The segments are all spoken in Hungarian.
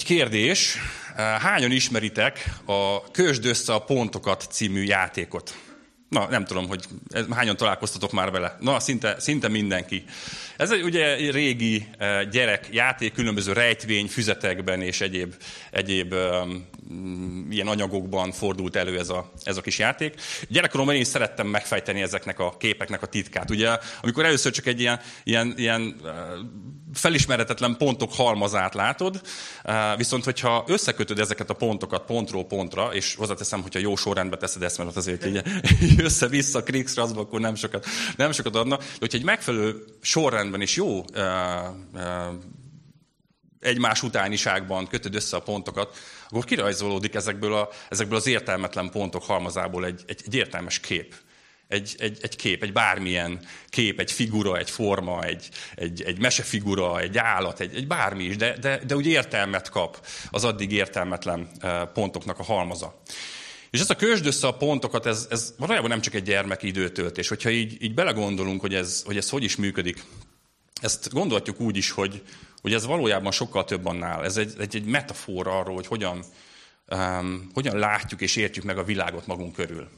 Egy kérdés, hányan ismeritek a Kösd össze a pontokat című játékot? Na, nem tudom, hogy hányan találkoztatok már vele. Na, szinte, szinte mindenki. Ez egy ugye régi gyerek játék, különböző rejtvény, füzetekben és egyéb, egyéb um, ilyen anyagokban fordult elő ez a, ez a kis játék. Gyerekkoromban én is szerettem megfejteni ezeknek a képeknek a titkát. Ugye, amikor először csak egy ilyen, ilyen, ilyen felismeretetlen pontok halmazát látod, viszont hogyha összekötöd ezeket a pontokat pontról pontra, és hozzáteszem, hogyha jó sorrendbe teszed ezt, mert azért így, össze-vissza krikszraszba, akkor nem sokat, nem sokat adna, de hogyha egy megfelelő sorrendben és jó egymás utániságban kötöd össze a pontokat, akkor kirajzolódik ezekből, a, ezekből az értelmetlen pontok halmazából egy, egy, egy értelmes kép egy, egy, egy kép, egy bármilyen kép, egy figura, egy forma, egy, egy, egy mesefigura, egy állat, egy, egy bármi is, de, de, de úgy értelmet kap az addig értelmetlen pontoknak a halmaza. És ezt a kösd össze a pontokat, ez, ez valójában nem csak egy gyermeki időtöltés. Hogyha így, így belegondolunk, hogy ez, hogy ez hogy is működik, ezt gondolhatjuk úgy is, hogy, hogy ez valójában sokkal több annál. Ez egy, egy, egy metafora arról, hogy hogyan, um, hogyan látjuk és értjük meg a világot magunk körül.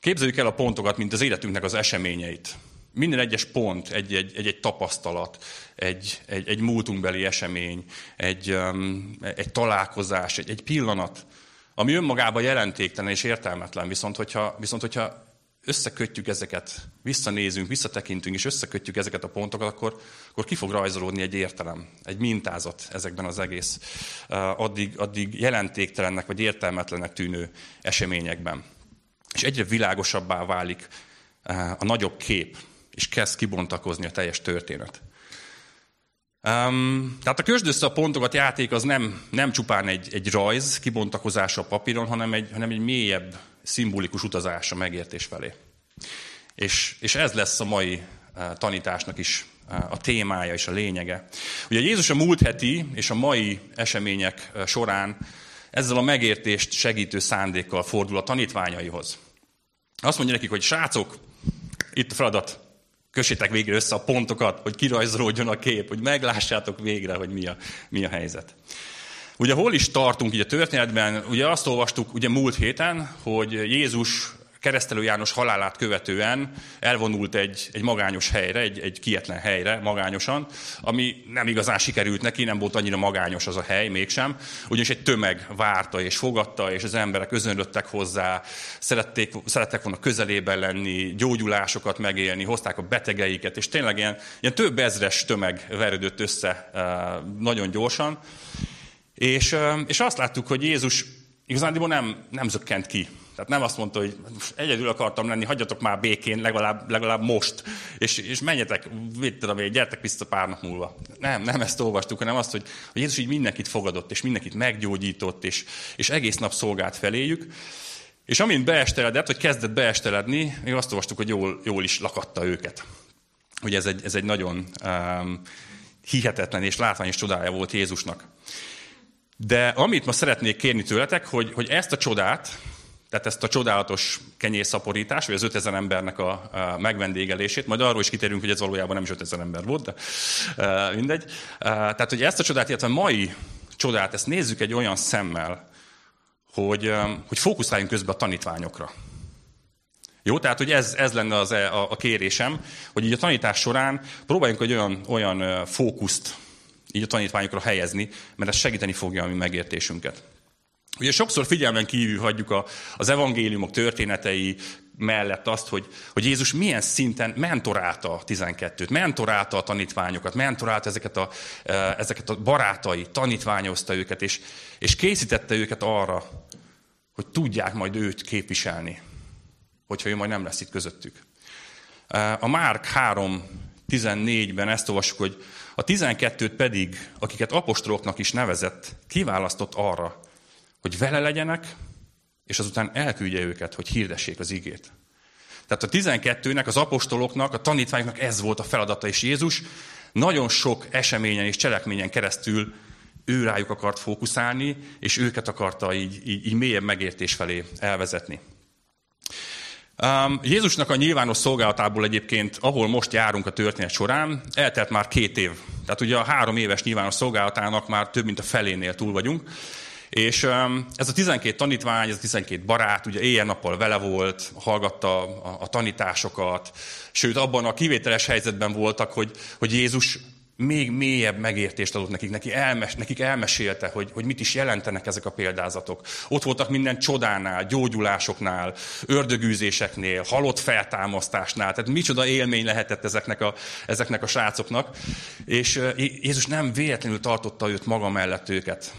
Képzeljük el a pontokat, mint az életünknek az eseményeit. Minden egyes pont egy, egy, egy, egy tapasztalat, egy, egy, egy múltunkbeli esemény, egy, um, egy találkozás, egy, egy pillanat, ami önmagában jelentéktelen és értelmetlen, viszont hogyha, viszont hogyha összekötjük ezeket, visszanézünk, visszatekintünk, és összekötjük ezeket a pontokat, akkor, akkor ki fog rajzolódni egy értelem, egy mintázat ezekben az egész addig, addig jelentéktelennek vagy értelmetlenek tűnő eseményekben és egyre világosabbá válik a nagyobb kép, és kezd kibontakozni a teljes történet. Um, tehát a kösd a pontokat játék az nem, nem csupán egy, egy rajz kibontakozása a papíron, hanem egy, hanem egy mélyebb, szimbolikus utazás a megértés felé. És, és ez lesz a mai uh, tanításnak is a témája és a lényege. Ugye Jézus a múlt heti és a mai események során ezzel a megértést segítő szándékkal fordul a tanítványaihoz. Azt mondja nekik, hogy srácok, itt a feladat, kössétek végre össze a pontokat, hogy kirajzolódjon a kép, hogy meglássátok végre, hogy mi a, mi a helyzet. Ugye hol is tartunk így a történetben? Ugye azt olvastuk ugye múlt héten, hogy Jézus keresztelő János halálát követően elvonult egy, egy magányos helyre, egy, egy kietlen helyre, magányosan, ami nem igazán sikerült neki, nem volt annyira magányos az a hely mégsem, ugyanis egy tömeg várta és fogadta, és az emberek özönlöttek hozzá, szerették, szerettek volna közelében lenni, gyógyulásokat megélni, hozták a betegeiket, és tényleg ilyen, ilyen több ezres tömeg verődött össze eh, nagyon gyorsan. És, eh, és azt láttuk, hogy Jézus igazán nem, nem zökkent ki tehát nem azt mondta, hogy egyedül akartam lenni, hagyjatok már békén, legalább, legalább most, és, és menjetek, tudom én, gyertek vissza pár nap múlva. Nem, nem ezt olvastuk, hanem azt, hogy, hogy Jézus így mindenkit fogadott, és mindenkit meggyógyított, és, és egész nap szolgált feléjük. És amint beesteledett, vagy kezdett beesteledni, még azt olvastuk, hogy jól, jól is lakatta őket. Ugye ez egy, ez egy nagyon um, hihetetlen és látványos csodája volt Jézusnak. De amit ma szeretnék kérni tőletek, hogy, hogy ezt a csodát, tehát ezt a csodálatos kenyérszaporítást, vagy az 5000 embernek a, a megvendégelését, majd arról is kitérünk, hogy ez valójában nem is 5000 ember volt, de uh, mindegy. Uh, tehát, hogy ezt a csodát, illetve a mai csodát, ezt nézzük egy olyan szemmel, hogy, um, hogy fókuszáljunk közben a tanítványokra. Jó, tehát hogy ez, ez lenne az, e, a, a kérésem, hogy így a tanítás során próbáljunk egy olyan, olyan fókuszt így a tanítványokra helyezni, mert ez segíteni fogja a mi megértésünket. Ugye sokszor figyelmen kívül hagyjuk a, az evangéliumok történetei mellett azt, hogy, hogy Jézus milyen szinten mentorálta a 12-t, mentorálta a tanítványokat, mentorálta ezeket a, e, ezeket a barátai, tanítványozta őket, és, és készítette őket arra, hogy tudják majd őt képviselni, hogyha ő majd nem lesz itt közöttük. E, a Márk 3.14-ben ezt olvassuk, hogy a 12-t pedig, akiket apostoloknak is nevezett, kiválasztott arra, hogy vele legyenek, és azután elküldje őket, hogy hirdessék az igét. Tehát a 12-nek, az apostoloknak, a tanítványoknak ez volt a feladata, és Jézus nagyon sok eseményen és cselekményen keresztül ő rájuk akart fókuszálni, és őket akarta így, így, így mélyebb megértés felé elvezetni. Um, Jézusnak a nyilvános szolgálatából egyébként, ahol most járunk a történet során, eltelt már két év. Tehát ugye a három éves nyilvános szolgálatának már több mint a felénél túl vagyunk. És ez a 12 tanítvány, ez a 12 barát, ugye éjjel-nappal vele volt, hallgatta a, a tanításokat, sőt abban a kivételes helyzetben voltak, hogy, hogy Jézus még mélyebb megértést adott nekik, neki elmes, nekik elmesélte, hogy, hogy mit is jelentenek ezek a példázatok. Ott voltak minden csodánál, gyógyulásoknál, ördögűzéseknél, halott feltámasztásnál, tehát micsoda élmény lehetett ezeknek a, ezeknek a srácoknak. És Jézus nem véletlenül tartotta őt maga mellett őket,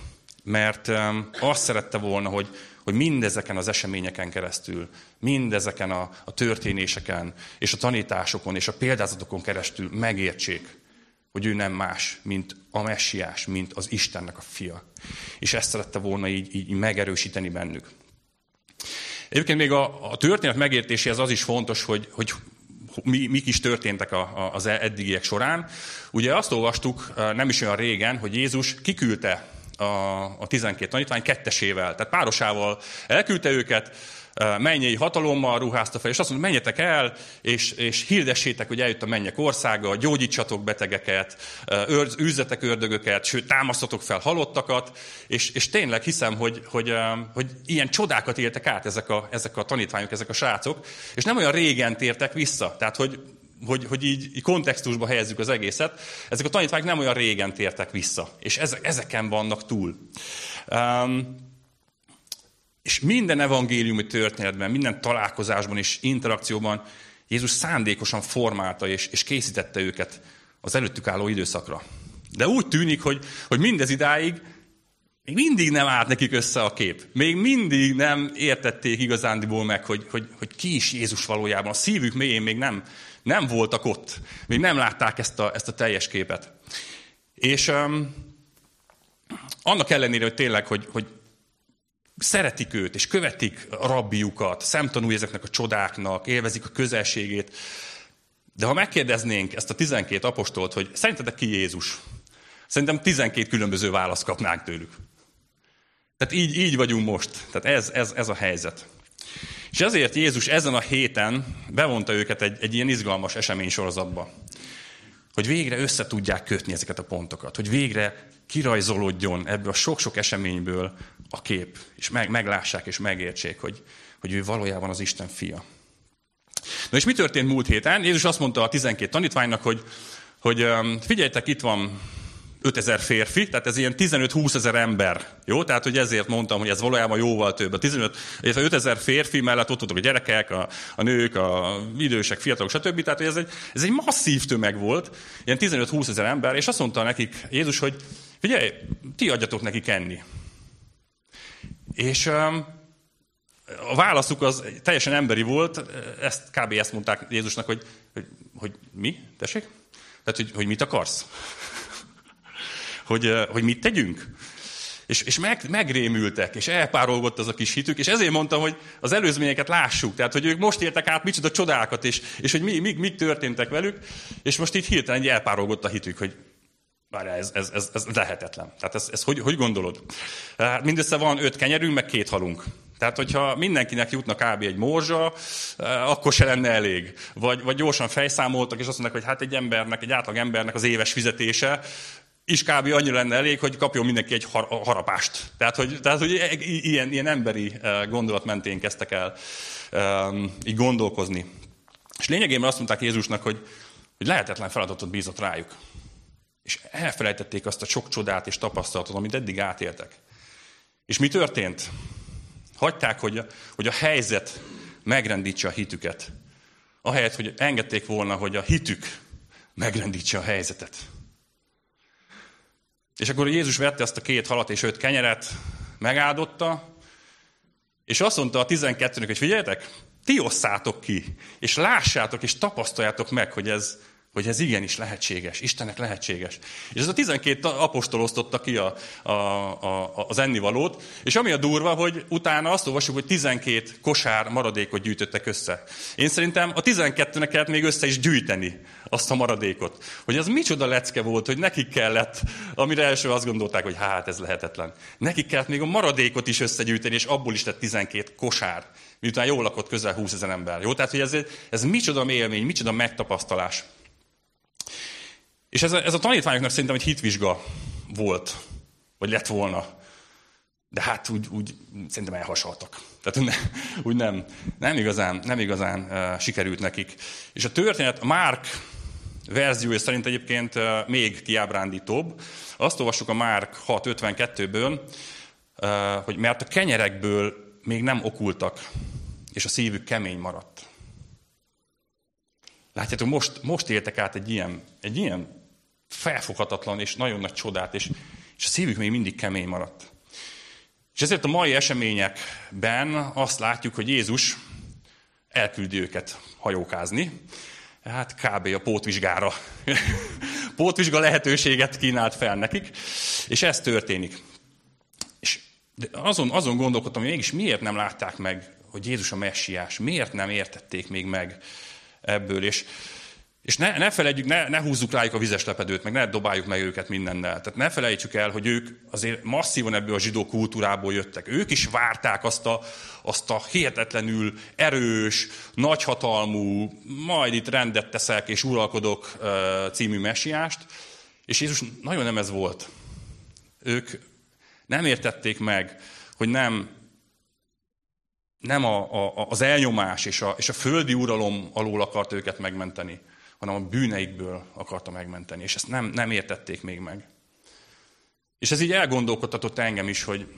mert azt szerette volna, hogy, hogy mindezeken az eseményeken keresztül, mindezeken a, a történéseken, és a tanításokon, és a példázatokon keresztül megértsék, hogy ő nem más, mint a messiás, mint az Istennek a fia. És ezt szerette volna így, így megerősíteni bennük. Egyébként még a, a történet megértéséhez az is fontos, hogy, hogy mi, mik is történtek a, a, az eddigiek során. Ugye azt olvastuk nem is olyan régen, hogy Jézus kiküldte a, a 12 tanítvány kettesével, tehát párosával elküldte őket, mennyei hatalommal ruházta fel, és azt mondta, menjetek el, és, és hirdessétek, hogy eljött a mennyek országa, gyógyítsatok betegeket, üzzetek ördögöket, sőt, támasztatok fel halottakat, és, és tényleg hiszem, hogy, hogy, hogy ilyen csodákat éltek át ezek a, ezek a tanítványok, ezek a srácok, és nem olyan régen tértek vissza. Tehát, hogy hogy, hogy így, így kontextusba helyezzük az egészet, ezek a tanítványok nem olyan régen tértek vissza, és ezek, ezeken vannak túl. Um, és minden evangéliumi történetben, minden találkozásban és interakcióban Jézus szándékosan formálta és, és készítette őket az előttük álló időszakra. De úgy tűnik, hogy, hogy mindez idáig még mindig nem állt nekik össze a kép. Még mindig nem értették igazándiból meg, hogy, hogy, hogy ki is Jézus valójában. A szívük mélyén még nem, nem voltak ott. Még nem látták ezt a, ezt a teljes képet. És um, annak ellenére, hogy tényleg, hogy, hogy szeretik őt, és követik a rabbiukat, szemtanúi ezeknek a csodáknak, élvezik a közelségét. De ha megkérdeznénk ezt a 12 apostolt, hogy szerintetek ki Jézus? Szerintem 12 különböző választ kapnánk tőlük. Tehát így, így vagyunk most. Tehát ez, ez, ez a helyzet. És ezért Jézus ezen a héten bevonta őket egy, egy ilyen izgalmas esemény sorozatba. Hogy végre össze tudják kötni ezeket a pontokat. Hogy végre kirajzolódjon ebből a sok-sok eseményből a kép, és meg, meglássák és megértsék, hogy, hogy ő valójában az Isten fia. Na és mi történt múlt héten? Jézus azt mondta a 12 tanítványnak, hogy, hogy figyeljetek, itt van 5000 férfi, tehát ez ilyen 15-20 ezer ember. Jó? Tehát, hogy ezért mondtam, hogy ez valójában jóval több. A 15, 5000 férfi mellett ott voltak a gyerekek, a, a nők, a idősek, fiatalok, stb. Tehát, hogy ez egy, ez egy masszív tömeg volt, ilyen 15-20 ezer ember, és azt mondta nekik Jézus, hogy figyelj, ti adjatok nekik enni. És a válaszuk az teljesen emberi volt, ezt kb. ezt mondták Jézusnak, hogy, hogy, hogy mi? Tessék? Tehát, hogy, hogy mit akarsz? Hogy, hogy mit tegyünk? És, és meg, megrémültek, és elpárolgott az a kis hitük, és ezért mondtam, hogy az előzményeket lássuk, tehát hogy ők most értek át micsoda csodákat, és, és hogy mi, mi, mik történtek velük, és most itt hirtelen egy elpárolgott a hitük, hogy Várjál, ez, ez, ez, ez lehetetlen. Tehát ez, ez hogy, hogy gondolod? Hát mindössze van öt kenyerünk, meg két halunk. Tehát, hogyha mindenkinek jutna kb. egy morzsa, akkor se lenne elég. Vagy, vagy gyorsan fejszámoltak, és azt mondják, hogy hát egy embernek, egy átlag embernek az éves fizetése is kb. annyira lenne elég, hogy kapjon mindenki egy har- harapást. Tehát, hogy, tehát, hogy ilyen, ilyen emberi gondolat mentén kezdtek el um, így gondolkozni. És lényegében azt mondták Jézusnak, hogy, hogy lehetetlen feladatot bízott rájuk. És elfelejtették azt a sok csodát és tapasztalatot, amit eddig átéltek. És mi történt? Hagyták, hogy a, hogy a helyzet megrendítse a hitüket. Ahelyett, hogy engedték volna, hogy a hitük megrendítse a helyzetet. És akkor Jézus vette azt a két halat és öt kenyeret, megáldotta, és azt mondta a 12-nek, hogy figyeljetek, ti osszátok ki, és lássátok, és tapasztaljátok meg, hogy ez, Hogy ez igenis lehetséges, Istennek lehetséges. És ez a 12 apostol osztotta ki a, a, a, az ennivalót, és ami a durva, hogy utána azt olvassuk, hogy 12 kosár maradékot gyűjtöttek össze. Én szerintem a 12-nek kellett még össze is gyűjteni azt a maradékot. Hogy ez micsoda lecke volt, hogy nekik kellett, amire első azt gondolták, hogy hát ez lehetetlen. Nekik kellett még a maradékot is összegyűjteni, és abból is lett 12 kosár, miután jól lakott közel 20 ezer ember. Jó? Tehát, hogy ez, ez micsoda élmény, micsoda megtapasztalás. És ez a, ez a tanítványoknak szerintem egy hitvizsga volt, vagy lett volna. De hát úgy, úgy szerintem elhasaltak. Tehát ne, úgy nem, nem igazán, nem igazán uh, sikerült nekik. És a történet, a Márk verziója szerint egyébként uh, még kiábrándítóbb. Azt olvassuk a Márk 6.52-ből, uh, hogy mert a kenyerekből még nem okultak, és a szívük kemény maradt. Látjátok, most, most éltek át egy ilyen, egy ilyen felfoghatatlan és nagyon nagy csodát, és, és a szívük még mindig kemény maradt. És ezért a mai eseményekben azt látjuk, hogy Jézus elküldi őket hajókázni, hát kb. a pótvizsgára. Pótvizsga lehetőséget kínált fel nekik, és ez történik. És azon, azon gondolkodtam, hogy mégis miért nem látták meg, hogy Jézus a messiás, miért nem értették még meg ebből, és és ne, ne felejtjük, ne, ne húzzuk rájuk a vizes lepedőt, meg ne dobáljuk meg őket mindennel. Tehát ne felejtsük el, hogy ők azért masszívan ebből a zsidó kultúrából jöttek. Ők is várták azt a, azt a hihetetlenül erős, nagyhatalmú, majd itt rendet teszek és uralkodok című messiást. És Jézus nagyon nem ez volt. Ők nem értették meg, hogy nem, nem a, a, az elnyomás és a, és a földi uralom alól akart őket megmenteni, hanem a bűneikből akarta megmenteni. És ezt nem, nem értették még meg. És ez így elgondolkodtatott engem is, hogy,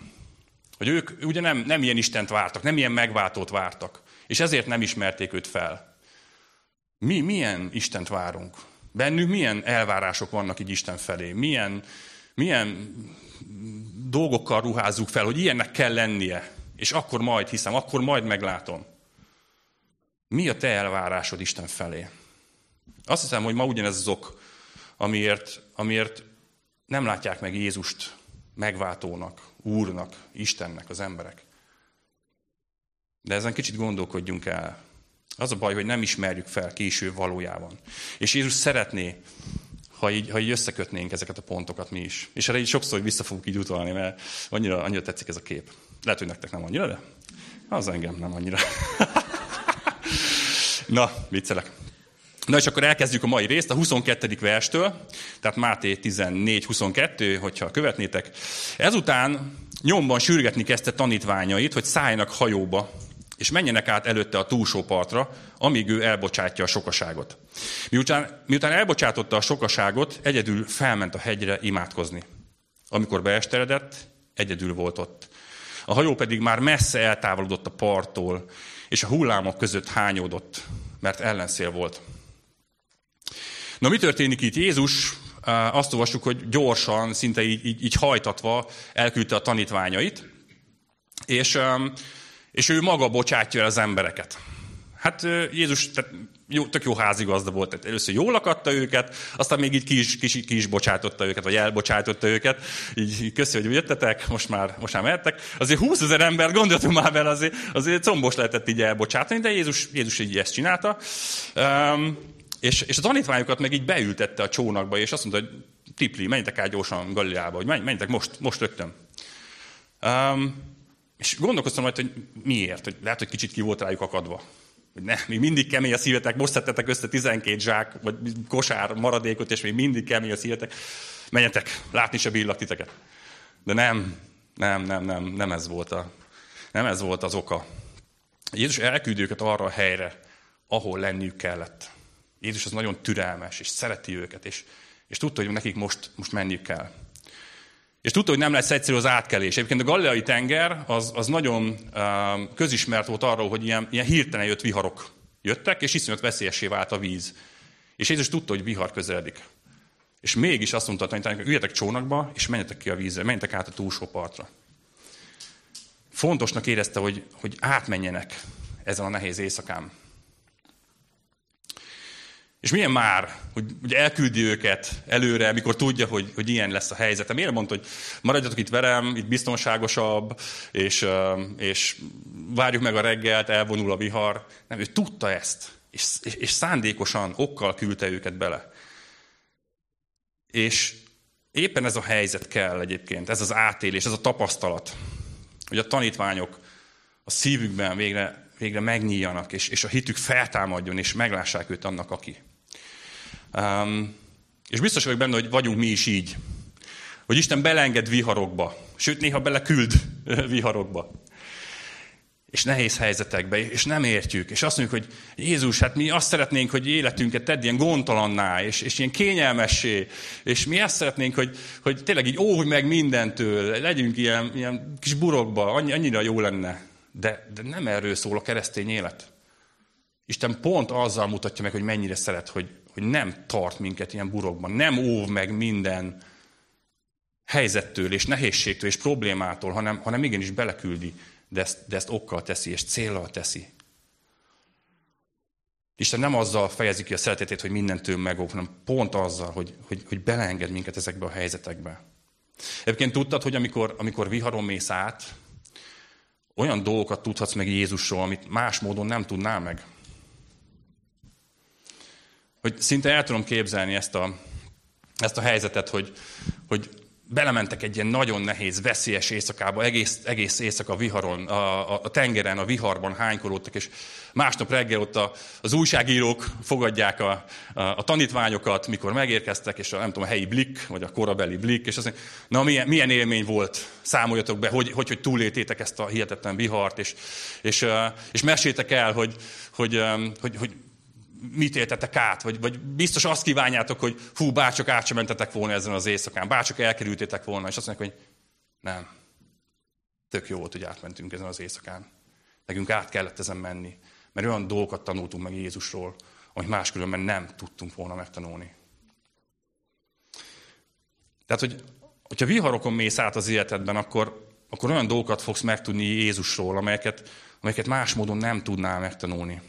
hogy ők ugye nem, nem ilyen Istent vártak, nem ilyen megváltót vártak, és ezért nem ismerték őt fel. Mi milyen Istent várunk? Bennünk milyen elvárások vannak így Isten felé? Milyen, milyen dolgokkal ruházzuk fel, hogy ilyennek kell lennie, és akkor majd hiszem, akkor majd meglátom. Mi a te elvárásod Isten felé? Azt hiszem, hogy ma ugyanez az ok, amiért, amiért nem látják meg Jézust megváltónak, Úrnak, Istennek az emberek. De ezen kicsit gondolkodjunk el. Az a baj, hogy nem ismerjük fel később valójában. És Jézus szeretné, ha így, ha így összekötnénk ezeket a pontokat mi is. És erre így sokszor vissza fogunk így utalni, mert annyira, annyira tetszik ez a kép. Lehet, hogy nektek nem annyira, de az engem nem annyira. Na, viccelek. Na és akkor elkezdjük a mai részt, a 22. verstől, tehát Máté 14-22, hogyha követnétek. Ezután nyomban sürgetni kezdte tanítványait, hogy szálljanak hajóba, és menjenek át előtte a túlsó partra, amíg ő elbocsátja a sokaságot. Miután, miután elbocsátotta a sokaságot, egyedül felment a hegyre imádkozni. Amikor beesteredett, egyedül volt ott. A hajó pedig már messze eltávolodott a parttól, és a hullámok között hányódott, mert ellenszél volt. Na mi történik itt? Jézus azt olvassuk, hogy gyorsan, szinte így, így, így hajtatva elküldte a tanítványait, és, és ő maga bocsátja el az embereket. Hát Jézus tehát jó, tök jó házigazda volt. Tehát először jól akadta őket, aztán még így ki is, ki, ki is bocsátotta őket, vagy elbocsátotta őket. Így, így köszi, hogy jöttetek, most már, most már mehettek. Azért 20 ezer ember, gondoltunk már vele, azért, azért combos lehetett így elbocsátani, de Jézus, Jézus így ezt csinálta. Um, és, és a tanítványokat meg így beültette a csónakba, és azt mondta, hogy tipli, menjetek át gyorsan Galileába, hogy menjetek most, most rögtön. Um, és gondolkoztam majd, hogy miért, hogy lehet, hogy kicsit ki volt rájuk akadva. Hogy ne, még mindig kemény a szívetek, most szedtetek össze 12 zsák, vagy kosár maradékot, és még mindig kemény a szívetek. Menjetek, látni se billak titeket. De nem, nem, nem, nem, nem ez volt, a, nem ez volt az oka. Jézus elküldi őket arra a helyre, ahol lenniük kellett. Jézus az nagyon türelmes, és szereti őket, és, és tudta, hogy nekik most, most menniük kell. És tudta, hogy nem lesz egyszerű az átkelés. Egyébként a Galileai tenger az, az nagyon uh, közismert volt arról, hogy ilyen, ilyen hirtelen jött viharok jöttek, és iszonyat veszélyessé vált a víz. És Jézus tudta, hogy vihar közeledik. És mégis azt mondta, hogy üljetek csónakba, és menjetek ki a vízre, menjetek át a túlsó partra. Fontosnak érezte, hogy, hogy átmenjenek ezen a nehéz éjszakán. És milyen már, hogy, hogy elküldi őket előre, mikor tudja, hogy, hogy ilyen lesz a helyzet. Miért mondta, hogy maradjatok itt velem, itt biztonságosabb, és, és várjuk meg a reggelt, elvonul a vihar. Nem, ő tudta ezt, és, és szándékosan, okkal küldte őket bele. És éppen ez a helyzet kell egyébként, ez az átélés, ez a tapasztalat, hogy a tanítványok a szívükben végre, végre megnyíljanak, és, és a hitük feltámadjon, és meglássák őt annak, aki. Um, és biztos vagyok benne, hogy vagyunk mi is így. Hogy Isten belenged viharokba, sőt néha beleküld viharokba. És nehéz helyzetekbe, és nem értjük. És azt mondjuk, hogy Jézus, hát mi azt szeretnénk, hogy életünket tedd ilyen gondtalanná, és, és ilyen kényelmessé. És mi azt szeretnénk, hogy, hogy tényleg így óvj meg mindentől, legyünk ilyen, ilyen kis burokba, annyi, annyira jó lenne. De, de nem erről szól a keresztény élet. Isten pont azzal mutatja meg, hogy mennyire szeret, hogy, hogy nem tart minket ilyen burokban, nem óv meg minden helyzettől és nehézségtől és problémától, hanem, hanem igenis beleküldi, de ezt, de ezt okkal teszi és célral teszi. Isten nem azzal fejezi ki a szeretetét, hogy mindentől megóv, hanem pont azzal, hogy, hogy, hogy beleenged minket ezekbe a helyzetekbe. Egyébként tudtad, hogy amikor, amikor viharon mész át, olyan dolgokat tudhatsz meg Jézusról, amit más módon nem tudnál meg hogy szinte el tudom képzelni ezt a, ezt a helyzetet, hogy, hogy belementek egy ilyen nagyon nehéz, veszélyes éjszakába, egész, egész éjszaka viharon, a, a, a tengeren, a viharban hánykolódtak, és másnap reggel ott a, az újságírók fogadják a, a, a tanítványokat, mikor megérkeztek, és a, nem tudom, a helyi blik, vagy a korabeli blik, és azt mondja, na milyen, milyen élmény volt, számoljatok be, hogy, hogy, hogy túléltétek ezt a hihetetlen vihart, és, és, és meséltek el, hogy, hogy, hogy, hogy mit éltetek át, vagy, vagy biztos azt kívánjátok, hogy hú, bárcsak át volna ezen az éjszakán, bárcsak elkerültétek volna, és azt mondják, hogy nem, tök jó volt, hogy átmentünk ezen az éjszakán. Nekünk át kellett ezen menni, mert olyan dolgokat tanultunk meg Jézusról, amit máskülönben nem tudtunk volna megtanulni. Tehát, hogy, hogyha viharokon mész át az életedben, akkor, akkor olyan dolgokat fogsz megtudni Jézusról, amelyeket, amelyeket más módon nem tudnál megtanulni.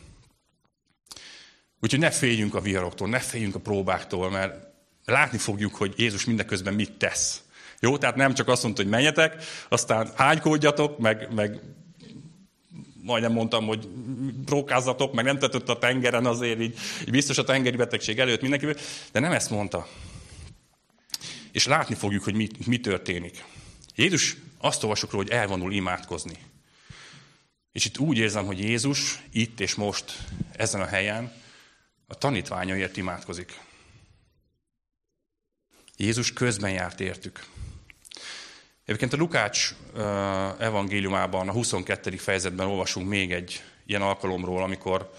Úgyhogy ne féljünk a viharoktól, ne féljünk a próbáktól, mert látni fogjuk, hogy Jézus mindeközben mit tesz. Jó, tehát nem csak azt mondta, hogy menjetek, aztán hánykódjatok, meg, meg majdnem mondtam, hogy prókázzatok, meg nem tetett a tengeren azért, így, így biztos a tengeri betegség előtt mindenki, de nem ezt mondta. És látni fogjuk, hogy mi, mi történik. Jézus azt olvasok róla, hogy elvonul imádkozni. És itt úgy érzem, hogy Jézus itt és most, ezen a helyen, a tanítványaiért imádkozik. Jézus közben járt értük. Egyébként a Lukács evangéliumában, a 22. fejezetben olvasunk még egy ilyen alkalomról, amikor,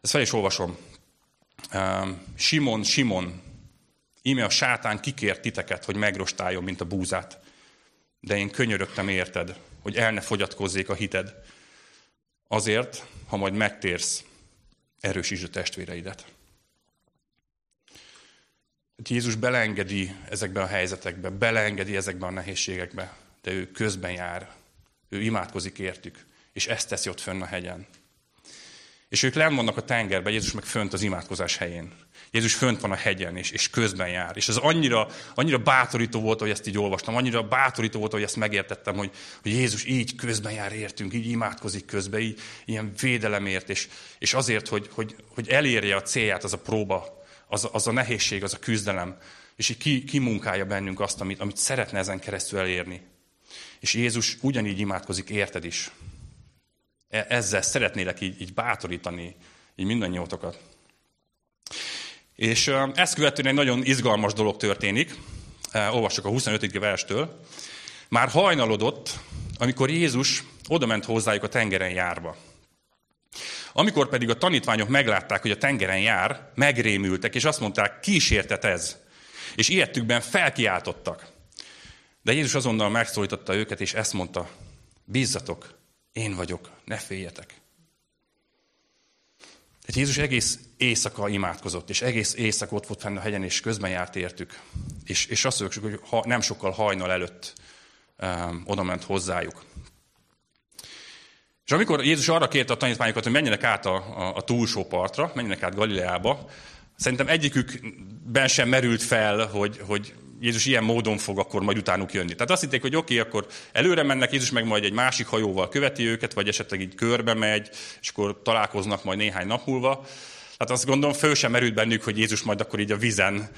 ezt fel is olvasom, Simon, Simon, íme a sátán kikért titeket, hogy megrostáljon, mint a búzát. De én könyörögtem érted, hogy el ne fogyatkozzék a hited. Azért, ha majd megtérsz, erősítsd a testvéreidet. Jézus beleengedi ezekbe a helyzetekbe, beleengedi ezekbe a nehézségekbe, de ő közben jár, ő imádkozik értük, és ezt teszi ott fönn a hegyen. És ők lenn vannak a tengerben, Jézus meg fönt az imádkozás helyén. Jézus fönt van a hegyen, és, és közben jár. És ez annyira, annyira bátorító volt, hogy ezt így olvastam, annyira bátorító volt, hogy ezt megértettem, hogy, hogy Jézus így közben jár értünk, így imádkozik közben, így ilyen védelemért, és, és azért, hogy, hogy, hogy elérje a célját az a próba, az, az a nehézség, az a küzdelem, és így ki, kimunkálja bennünk azt, amit, amit szeretne ezen keresztül elérni. És Jézus ugyanígy imádkozik érted is. E, ezzel szeretnélek így, így bátorítani így mindannyiótokat. És ezt követően egy nagyon izgalmas dolog történik. Olvassuk a 25. verstől. Már hajnalodott, amikor Jézus odament hozzájuk a tengeren járva. Amikor pedig a tanítványok meglátták, hogy a tengeren jár, megrémültek, és azt mondták, kísértet ez. És ilyettükben felkiáltottak. De Jézus azonnal megszólította őket, és ezt mondta, bízzatok, én vagyok, ne féljetek. Tehát Jézus egész éjszaka imádkozott, és egész éjszaka ott volt fenn a hegyen, és közben járt értük. És, és azt mondjuk, hogy ha, nem sokkal hajnal előtt um, oda ment hozzájuk. És amikor Jézus arra kérte a tanítványokat, hogy menjenek át a, a, a túlsó partra, menjenek át Galileába, Szerintem egyikükben sem merült fel, hogy, hogy Jézus ilyen módon fog akkor majd utánuk jönni. Tehát azt hitték, hogy oké, okay, akkor előre mennek, Jézus meg majd egy másik hajóval követi őket, vagy esetleg így körbe megy, és akkor találkoznak majd néhány nap múlva. Tehát azt gondolom, föl sem merült bennük, hogy Jézus majd akkor így a vizen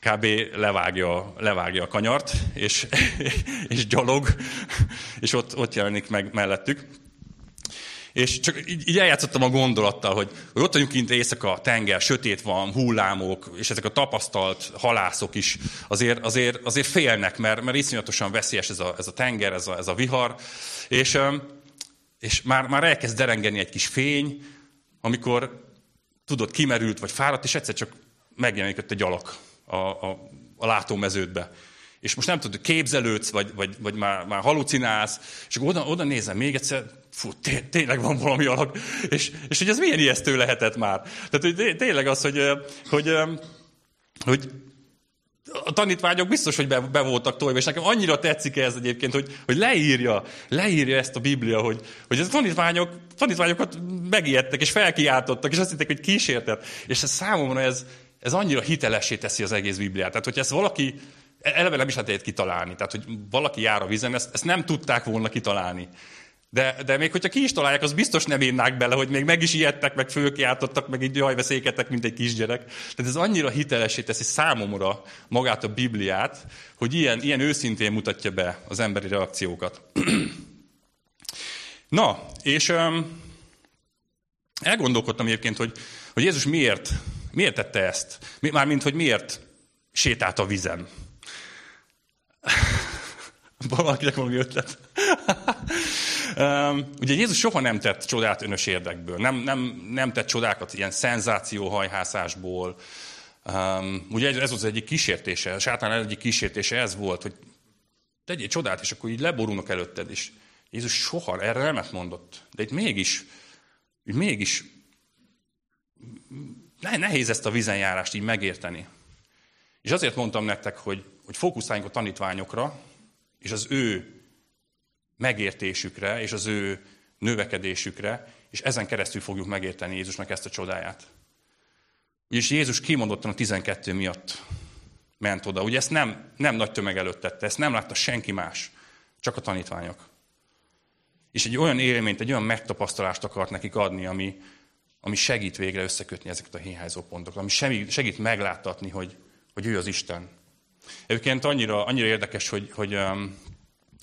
kb. levágja, levágja a kanyart, és, és gyalog, és ott, ott jelenik meg mellettük. És csak így, így eljátszottam a gondolattal, hogy, hogy ott vagyunk kint éjszaka, tenger, sötét van, hullámok, és ezek a tapasztalt halászok is azért, azért, azért félnek, mert, mert iszonyatosan veszélyes ez a, ez a tenger, ez a, ez a vihar, és, és már, már elkezd derengeni egy kis fény, amikor tudod, kimerült vagy fáradt, és egyszer csak megjelenik ott egy alak a, a, a látómeződbe. És most nem tudod, képzelődsz, vagy, vagy, vagy már, már halucinálsz, és akkor oda, oda nézem még egyszer, fú, té, tényleg van valami alak. És, és hogy ez milyen ijesztő lehetett már. Tehát, hogy tényleg az, hogy, hogy, hogy a tanítványok biztos, hogy be, be voltak tolva, és nekem annyira tetszik ez egyébként, hogy, hogy leírja, leírja ezt a Biblia, hogy, hogy a tanítványok, tanítványokat megijedtek, és felkiáltottak, és azt hitték, hogy kísértet. És ez számomra ez, ez annyira hitelessé teszi az egész Bibliát. Tehát, hogyha ezt valaki eleve nem is lehet kitalálni. Tehát, hogy valaki jár a vízen, ezt, ezt nem tudták volna kitalálni. De, de még hogyha ki is találják, az biztos nem írnák bele, hogy még meg is ijedtek, meg fölkiáltottak, meg így jajveszéketek, mint egy kisgyerek. Tehát ez annyira hitelesé teszi számomra magát a Bibliát, hogy ilyen, ilyen őszintén mutatja be az emberi reakciókat. Na, és um, elgondolkodtam egyébként, hogy, hogy Jézus miért, miért tette ezt? Mármint, hogy miért sétált a vizen. Valakinek valami ötlet. ugye Jézus soha nem tett csodát önös érdekből. Nem, nem, nem tett csodákat ilyen szenzációhajhászásból. Ugye ez az egyik kísértése, sátán egyik kísértése ez volt, hogy tegyél csodát, és akkor így leborulnak előtted is. Jézus soha erre nemet mondott. De itt mégis, mégis nehéz ezt a vizenjárást így megérteni. És azért mondtam nektek, hogy, hogy fókuszáljunk a tanítványokra, és az ő megértésükre, és az ő növekedésükre, és ezen keresztül fogjuk megérteni Jézusnak ezt a csodáját. Ugyanis Jézus kimondottan a 12 miatt ment oda. Ugye ezt nem, nem nagy tömeg előtt tette, ezt nem látta senki más, csak a tanítványok. És egy olyan élményt, egy olyan megtapasztalást akart nekik adni, ami, ami segít végre összekötni ezeket a hiányzó pontokat, ami segít, segít megláttatni, hogy, hogy ő az Isten. Egyébként annyira, annyira érdekes, hogy, hogy,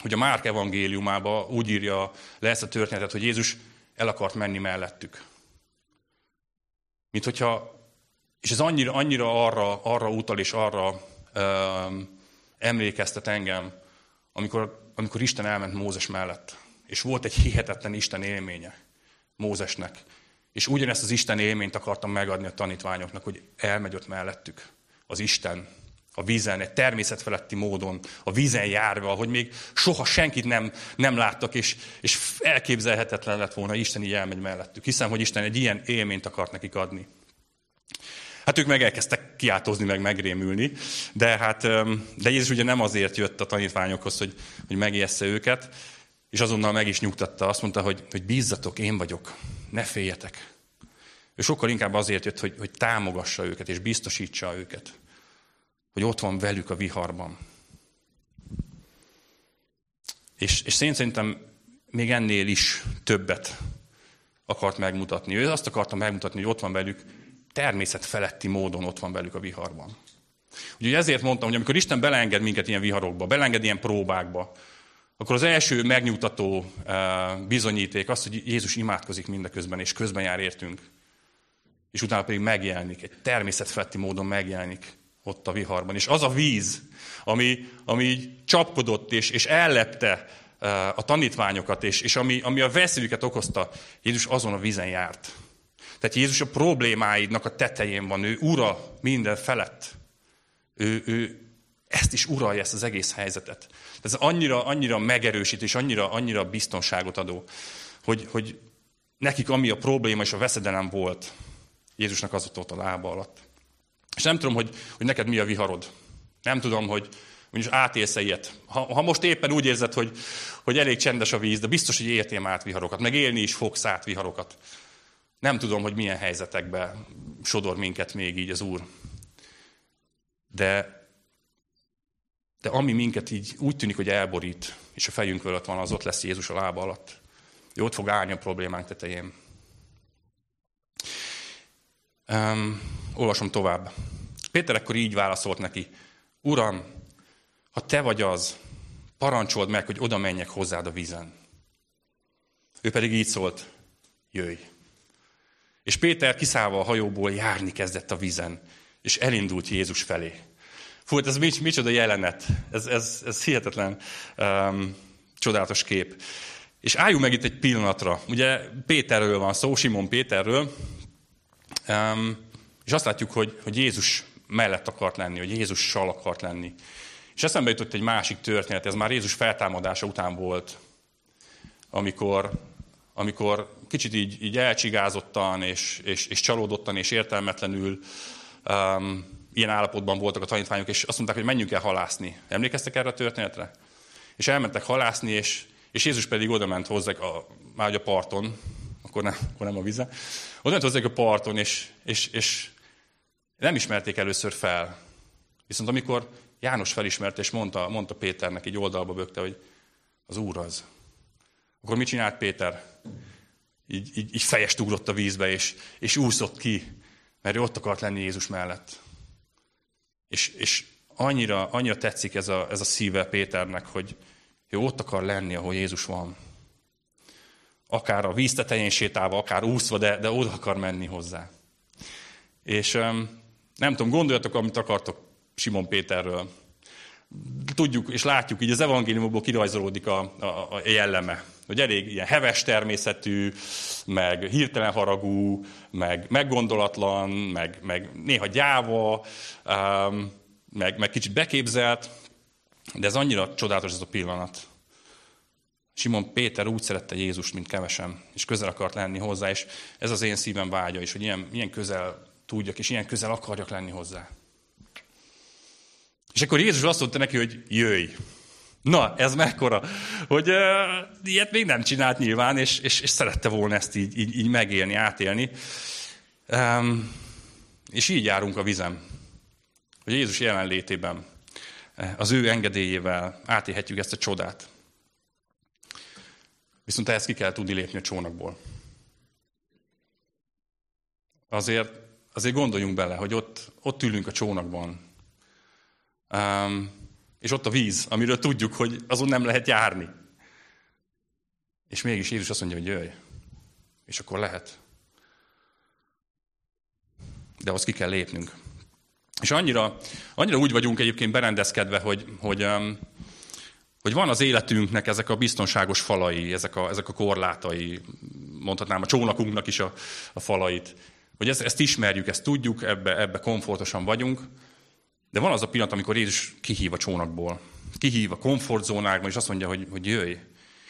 hogy a Márk evangéliumába úgy írja le ezt a történetet, hogy Jézus el akart menni mellettük. Mint hogyha, és ez annyira, annyira arra, arra utal és arra um, emlékeztet engem, amikor, amikor Isten elment Mózes mellett. És volt egy hihetetlen Isten élménye Mózesnek. És ugyanezt az Isten élményt akartam megadni a tanítványoknak, hogy elmegy ott mellettük az Isten a vízen, egy természetfeletti módon, a vízen járva, hogy még soha senkit nem, nem láttak, és, és elképzelhetetlen lett volna, Isten így elmegy mellettük. Hiszem, hogy Isten egy ilyen élményt akart nekik adni. Hát ők meg elkezdtek kiáltozni, meg megrémülni, de hát, de Jézus ugye nem azért jött a tanítványokhoz, hogy, hogy megijessze őket, és azonnal meg is nyugtatta, azt mondta, hogy, hogy bízzatok, én vagyok, ne féljetek. Ő sokkal inkább azért jött, hogy, hogy támogassa őket, és biztosítsa őket hogy ott van velük a viharban. És, és szerintem még ennél is többet akart megmutatni. Ő azt akarta megmutatni, hogy ott van velük, természet feletti módon ott van velük a viharban. Ugye ezért mondtam, hogy amikor Isten beleenged minket ilyen viharokba, beleenged ilyen próbákba, akkor az első megnyugtató eh, bizonyíték az, hogy Jézus imádkozik mindeközben, és közben jár értünk. És utána pedig megjelenik, egy természetfeletti módon megjelenik ott a viharban. És az a víz, ami, ami így csapkodott és, és ellepte eh, a tanítványokat, és, és ami, ami a veszélyüket okozta, Jézus azon a vízen járt. Tehát Jézus a problémáidnak a tetején van, ő ura minden felett. Ő, ő ezt is uralja, ezt az egész helyzetet. Ez annyira, annyira megerősít, és annyira, annyira biztonságot adó, hogy, hogy nekik ami a probléma és a veszedelem volt, Jézusnak az ott a lába alatt. És nem tudom, hogy, hogy neked mi a viharod. Nem tudom, hogy mondjuk átélsz -e ilyet. Ha, ha most éppen úgy érzed, hogy, hogy elég csendes a víz, de biztos, hogy értél már át viharokat, meg élni is fogsz át viharokat. Nem tudom, hogy milyen helyzetekbe sodor minket még így az Úr. De, de ami minket így úgy tűnik, hogy elborít, és a fejünk fölött van, az ott lesz Jézus a lába alatt. Ő ott fog állni a problémánk tetején. Um, olvasom tovább. Péter ekkor így válaszolt neki. Uram, ha te vagy az, parancsold meg, hogy oda menjek hozzád a vízen. Ő pedig így szólt, jöjj. És Péter kiszállva a hajóból járni kezdett a vízen, és elindult Jézus felé. Fú, hát ez mics, micsoda jelenet. Ez, ez, ez hihetetlen um, csodálatos kép. És álljunk meg itt egy pillanatra. Ugye Péterről van szó, Simon Péterről, és azt látjuk, hogy, hogy Jézus mellett akart lenni, hogy Jézussal akart lenni. És eszembe jutott egy másik történet, ez már Jézus feltámadása után volt, amikor, amikor kicsit így, így elcsigázottan, és, és, és csalódottan, és értelmetlenül um, ilyen állapotban voltak a tanítványok, és azt mondták, hogy menjünk el halászni. Emlékeztek erre a történetre? És elmentek halászni, és, és Jézus pedig oda ment hozzá, a, már a parton, akkor nem, akkor nem a vize, oda ment hozzá a parton, és, és, és nem ismerték először fel. Viszont amikor János felismerte, és mondta, mondta Péternek, egy oldalba bökte, hogy az Úr az. Akkor mit csinált Péter? Így, így, így fejest ugrott a vízbe, és, és úszott ki, mert ő ott akart lenni Jézus mellett. És, és annyira, annyira tetszik ez a, ez a szíve Péternek, hogy ő ott akar lenni, ahol Jézus van. Akár a víz tetején sétálva, akár úszva, de, de oda akar menni hozzá. És nem tudom, gondoljatok, amit akartok Simon Péterről. Tudjuk és látjuk, így az evangéliumokból kirajzolódik a, a, a jelleme. Hogy elég ilyen heves természetű, meg hirtelen haragú, meg meggondolatlan, meg, meg néha gyáva, meg, meg kicsit beképzelt, de ez annyira csodálatos ez a pillanat. Simon Péter úgy szerette Jézust, mint kevesen, és közel akart lenni hozzá, és ez az én szívem vágya is, hogy ilyen, ilyen közel tudjak, és ilyen közel akarjak lenni hozzá. És akkor Jézus azt mondta neki, hogy jöjj. Na, ez mekkora, hogy uh, ilyet még nem csinált nyilván, és, és, és szerette volna ezt így, így, így megélni, átélni. Um, és így járunk a vizem, hogy Jézus jelenlétében, az ő engedélyével átélhetjük ezt a csodát. Viszont ehhez ki kell tudni lépni a csónakból. Azért, azért gondoljunk bele, hogy ott, ott ülünk a csónakban, Um, és ott a víz, amiről tudjuk, hogy azon nem lehet járni. És mégis Jézus azt mondja, hogy jöjj. És akkor lehet. De azt ki kell lépnünk. És annyira, annyira úgy vagyunk egyébként berendezkedve, hogy, hogy, um, hogy van az életünknek ezek a biztonságos falai, ezek a, ezek a korlátai, mondhatnám a csónakunknak is a, a falait. Hogy ezt, ezt ismerjük, ezt tudjuk, ebbe, ebbe komfortosan vagyunk, de van az a pillanat, amikor Jézus kihív a csónakból, kihív a komfortzónákban, és azt mondja, hogy, hogy jöjj.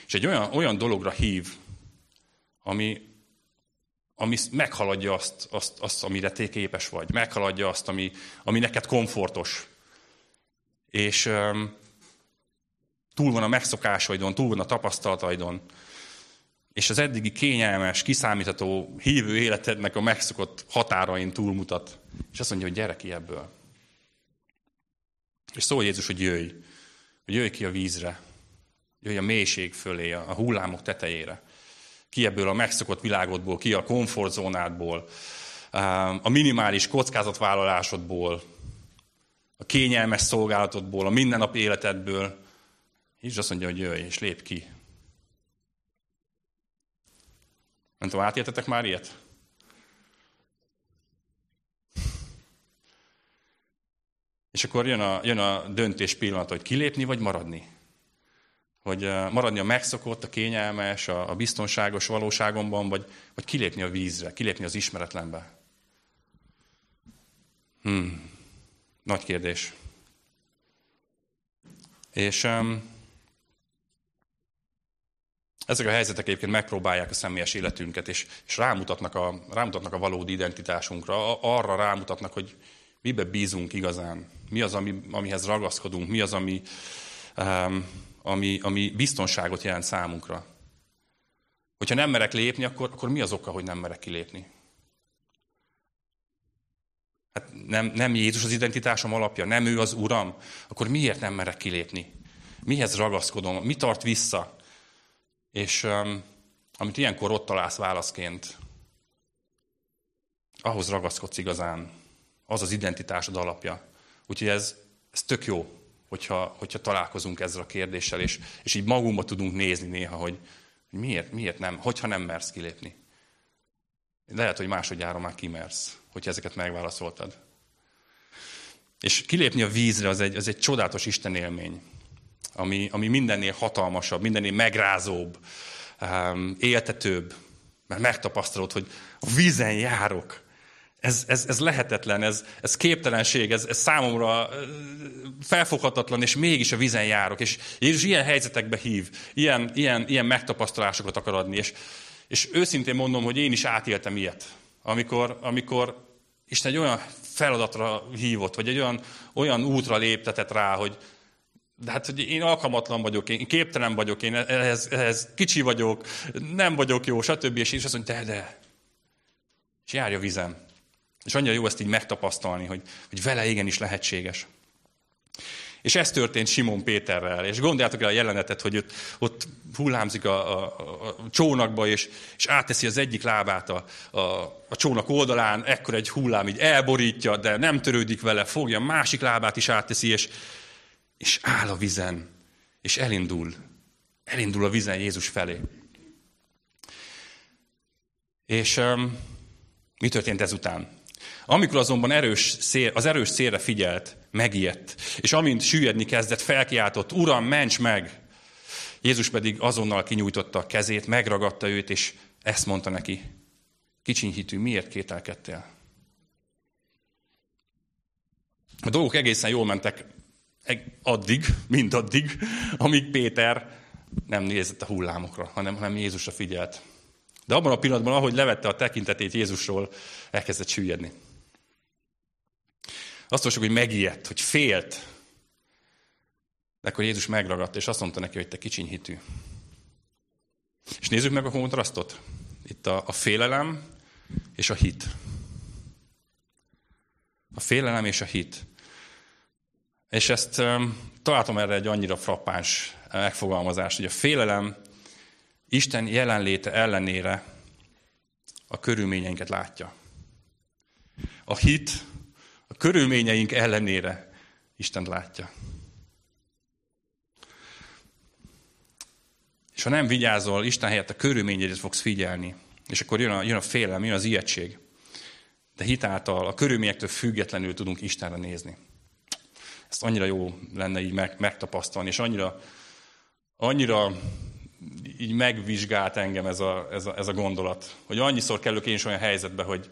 És egy olyan, olyan dologra hív, ami, ami meghaladja azt, azt, azt, amire te képes vagy, meghaladja azt, ami, ami neked komfortos. És túl van a megszokásaidon, túl van a tapasztalataidon, és az eddigi kényelmes, kiszámítható hívő életednek a megszokott határain túlmutat. És azt mondja, hogy gyere ki ebből. És szól Jézus, hogy jöjj, hogy jöjj ki a vízre, jöjj a mélység fölé, a hullámok tetejére. Ki ebből a megszokott világodból, ki a komfortzónádból, a minimális kockázatvállalásodból, a kényelmes szolgálatodból, a mindennapi életedből. Jézus azt mondja, hogy jöjj, és lép ki. Nem tudom, átéltetek már ilyet? És akkor jön a, jön a döntés pillanat, hogy kilépni vagy maradni. Hogy maradni a megszokott, a kényelmes, a, a biztonságos valóságomban, vagy, vagy kilépni a vízre, kilépni az ismeretlenbe. Hmm. Nagy kérdés. És um, ezek a helyzetek egyébként megpróbálják a személyes életünket, és, és rámutatnak, a, rámutatnak a valódi identitásunkra, arra rámutatnak, hogy mibe bízunk igazán, mi az, ami, amihez ragaszkodunk, mi az, ami, um, ami, ami biztonságot jelent számunkra. Hogyha nem merek lépni, akkor, akkor mi az oka, hogy nem merek kilépni? Hát nem, nem Jézus az identitásom alapja, nem ő az Uram, akkor miért nem merek kilépni? Mihez ragaszkodom? Mi tart vissza? És um, amit ilyenkor ott találsz válaszként, ahhoz ragaszkodsz igazán. Az az identitásod alapja. Úgyhogy ez, ez tök jó, hogyha, hogyha találkozunk ezzel a kérdéssel, és, és így magunkba tudunk nézni néha, hogy, miért, miért nem, hogyha nem mersz kilépni. Lehet, hogy másodjára már kimersz, hogyha ezeket megválaszoltad. És kilépni a vízre az egy, az egy csodálatos Isten élmény, ami, ami mindennél hatalmasabb, mindennél megrázóbb, um, éltetőbb, mert megtapasztalod, hogy a vízen járok. Ez, ez, ez lehetetlen, ez, ez képtelenség, ez, ez számomra felfoghatatlan, és mégis a vízen járok. És Jézus ilyen helyzetekbe hív, ilyen, ilyen, ilyen megtapasztalásokat akar adni. És, és őszintén mondom, hogy én is átéltem ilyet. Amikor, amikor Isten egy olyan feladatra hívott, vagy egy olyan, olyan útra léptetett rá, hogy de hát, hogy én alkalmatlan vagyok, én képtelen vagyok, én ehhez, ehhez kicsi vagyok, nem vagyok jó, stb. És is azt mondja, de, de. És járj vizem. És annyira jó ezt így megtapasztalni, hogy, hogy vele igenis lehetséges. És ez történt Simon Péterrel. És gondoljátok el a jelenetet, hogy ott, ott hullámzik a, a, a csónakba, és, és átteszi az egyik lábát a, a, a csónak oldalán, ekkor egy hullám így elborítja, de nem törődik vele, fogja, másik lábát is átteszi, és, és áll a vizen, és elindul. Elindul a vizen Jézus felé. És um, mi történt ezután? Amikor azonban erős szél, az erős szélre figyelt, megijedt, és amint süllyedni kezdett, felkiáltott, Uram, ments meg! Jézus pedig azonnal kinyújtotta a kezét, megragadta őt, és ezt mondta neki, kicsiny hitű, miért kételkedtél? A dolgok egészen jól mentek addig, mindaddig, amíg Péter nem nézett a hullámokra, hanem, hanem Jézusra figyelt. De abban a pillanatban, ahogy levette a tekintetét Jézusról, elkezdett süllyedni. Azt mondjuk, hogy megijedt, hogy félt. De akkor Jézus megragadta, és azt mondta neki, hogy te kicsiny hitű. És nézzük meg a kontrasztot. Itt a, a félelem és a hit. A félelem és a hit. És ezt találtam erre egy annyira frappáns megfogalmazást, hogy a félelem Isten jelenléte ellenére a körülményeinket látja. A hit a körülményeink ellenére Isten látja. És ha nem vigyázol, Isten helyett a körülményedet fogsz figyelni. És akkor jön a, jön a félelem, jön az ijegység. De hitáltal, a körülményektől függetlenül tudunk Istenre nézni. Ezt annyira jó lenne így meg, megtapasztalni, és annyira, annyira így megvizsgált engem ez a, ez, a, ez a gondolat, hogy annyiszor kerülök én is olyan helyzetbe, hogy,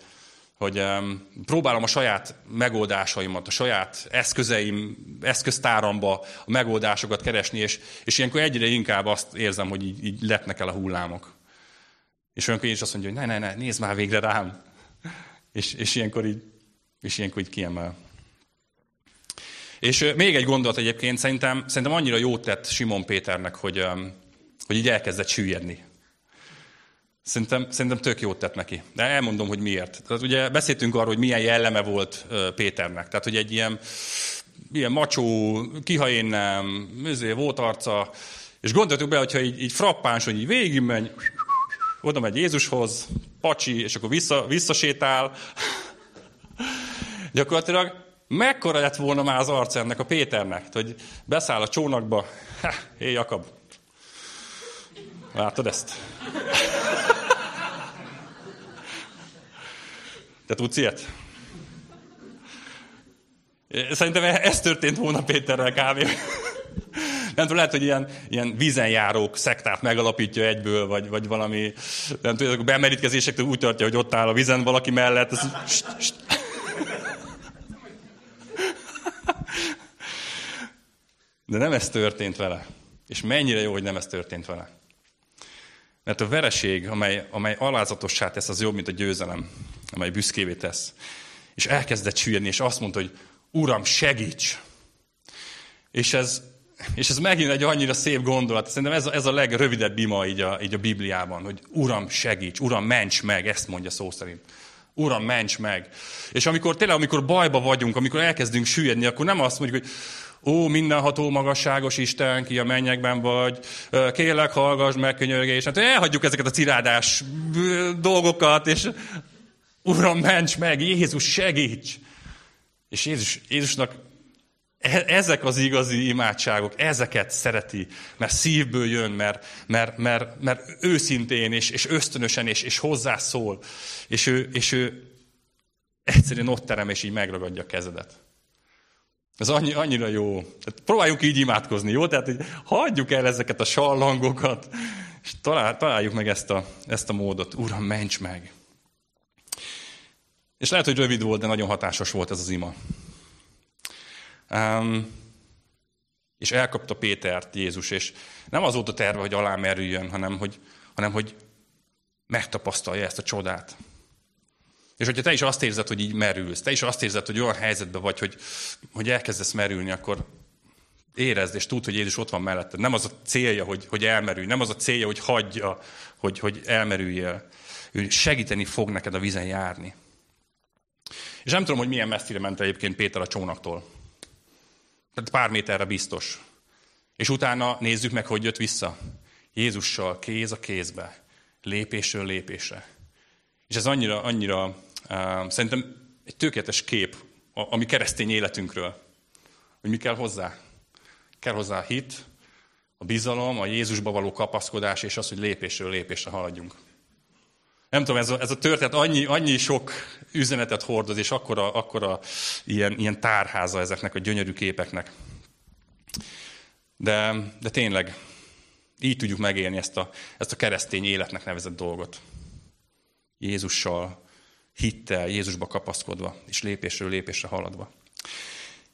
hogy um, próbálom a saját megoldásaimat, a saját eszközeim, eszköztáramba a megoldásokat keresni, és, és ilyenkor egyre inkább azt érzem, hogy így, így lepnek el a hullámok. És olyankor én is azt mondja, hogy ne, ne, ne, nézd már végre rám. És, és, ilyenkor, így, és ilyenkor így kiemel. És még egy gondolat egyébként, szerintem, szerintem annyira jót tett Simon Péternek, hogy, hogy így elkezdett süllyedni. Szerintem, szerintem tök jót tett neki. De elmondom, hogy miért. Tehát ugye beszéltünk arról, hogy milyen jelleme volt Péternek. Tehát, hogy egy ilyen, ilyen macsó, kiha én nem, volt arca, és gondoltuk be, hogyha így, így frappáns, hogy így végigmegy, oda megy Jézushoz, pacsi, és akkor vissza, visszasétál. Gyakorlatilag mekkora lett volna már az arca ennek a Péternek, hogy beszáll a csónakba, hé Jakab, látod ezt? Te tudsz ilyet? Szerintem ez történt volna Péterrel kb. Nem tudom, lehet, hogy ilyen, ilyen vízenjárók szektát megalapítja egyből, vagy, vagy valami, nem tudom, bemerítkezésektől úgy tartja, hogy ott áll a vízen valaki mellett. Ez, st, st. De nem ez történt vele. És mennyire jó, hogy nem ez történt vele. Mert a vereség, amely, amely alázatossá tesz, az jobb, mint a győzelem, amely büszkévé tesz. És elkezdett süllyedni, és azt mondta, hogy Uram, segíts! És ez, és ez megint egy annyira szép gondolat. Szerintem ez a, ez a legrövidebb ima így a, így a Bibliában, hogy Uram, segíts, Uram, ments meg, ezt mondja szó szerint. Uram, ments meg. És amikor tényleg, amikor bajba vagyunk, amikor elkezdünk süllyedni, akkor nem azt mondjuk, hogy ó, mindenható magasságos Isten, ki a mennyekben vagy, kérlek, hallgass meg könyörgés. Hát elhagyjuk ezeket a cirádás dolgokat, és Uram, ments meg, Jézus, segíts! És Jézus, Jézusnak e, ezek az igazi imádságok, ezeket szereti, mert szívből jön, mert, mert, mert, mert őszintén és, és ösztönösen és, és hozzászól, és ő, és ő egyszerűen ott terem, és így megragadja a kezedet. Ez annyi, annyira jó. Tehát próbáljuk így imádkozni, jó? Tehát hogy hagyjuk el ezeket a sallangokat, és talál, találjuk meg ezt a, ezt a módot. Uram, ments meg! És lehet, hogy rövid volt, de nagyon hatásos volt ez az ima. Um, és elkapta Pétert Jézus, és nem az volt a terve, hogy alá merüljön, hanem hogy, hanem hogy megtapasztalja ezt a csodát. És hogyha te is azt érzed, hogy így merülsz, te is azt érzed, hogy olyan helyzetben vagy, hogy, hogy elkezdesz merülni, akkor érezd, és tudd, hogy Jézus ott van melletted. Nem az a célja, hogy, hogy elmerülj, nem az a célja, hogy hagyja, hogy, hogy elmerüljél. Ő segíteni fog neked a vízen járni. És nem tudom, hogy milyen messzire ment egyébként Péter a csónaktól. Tehát pár méterre biztos. És utána nézzük meg, hogy jött vissza. Jézussal kéz a kézbe, lépésről lépésre. És ez annyira, annyira uh, szerintem egy tökéletes kép a, a mi keresztény életünkről. Hogy mi kell hozzá? Kell hozzá a hit, a bizalom, a Jézusba való kapaszkodás, és az, hogy lépésről lépésre haladjunk. Nem tudom, ez a, ez a történet annyi, annyi sok üzenetet hordoz, és akkora, akkora ilyen, ilyen tárháza ezeknek a gyönyörű képeknek. De, de tényleg, így tudjuk megélni ezt a, ezt a keresztény életnek nevezett dolgot. Jézussal, hittel, Jézusba kapaszkodva, és lépésről lépésre haladva.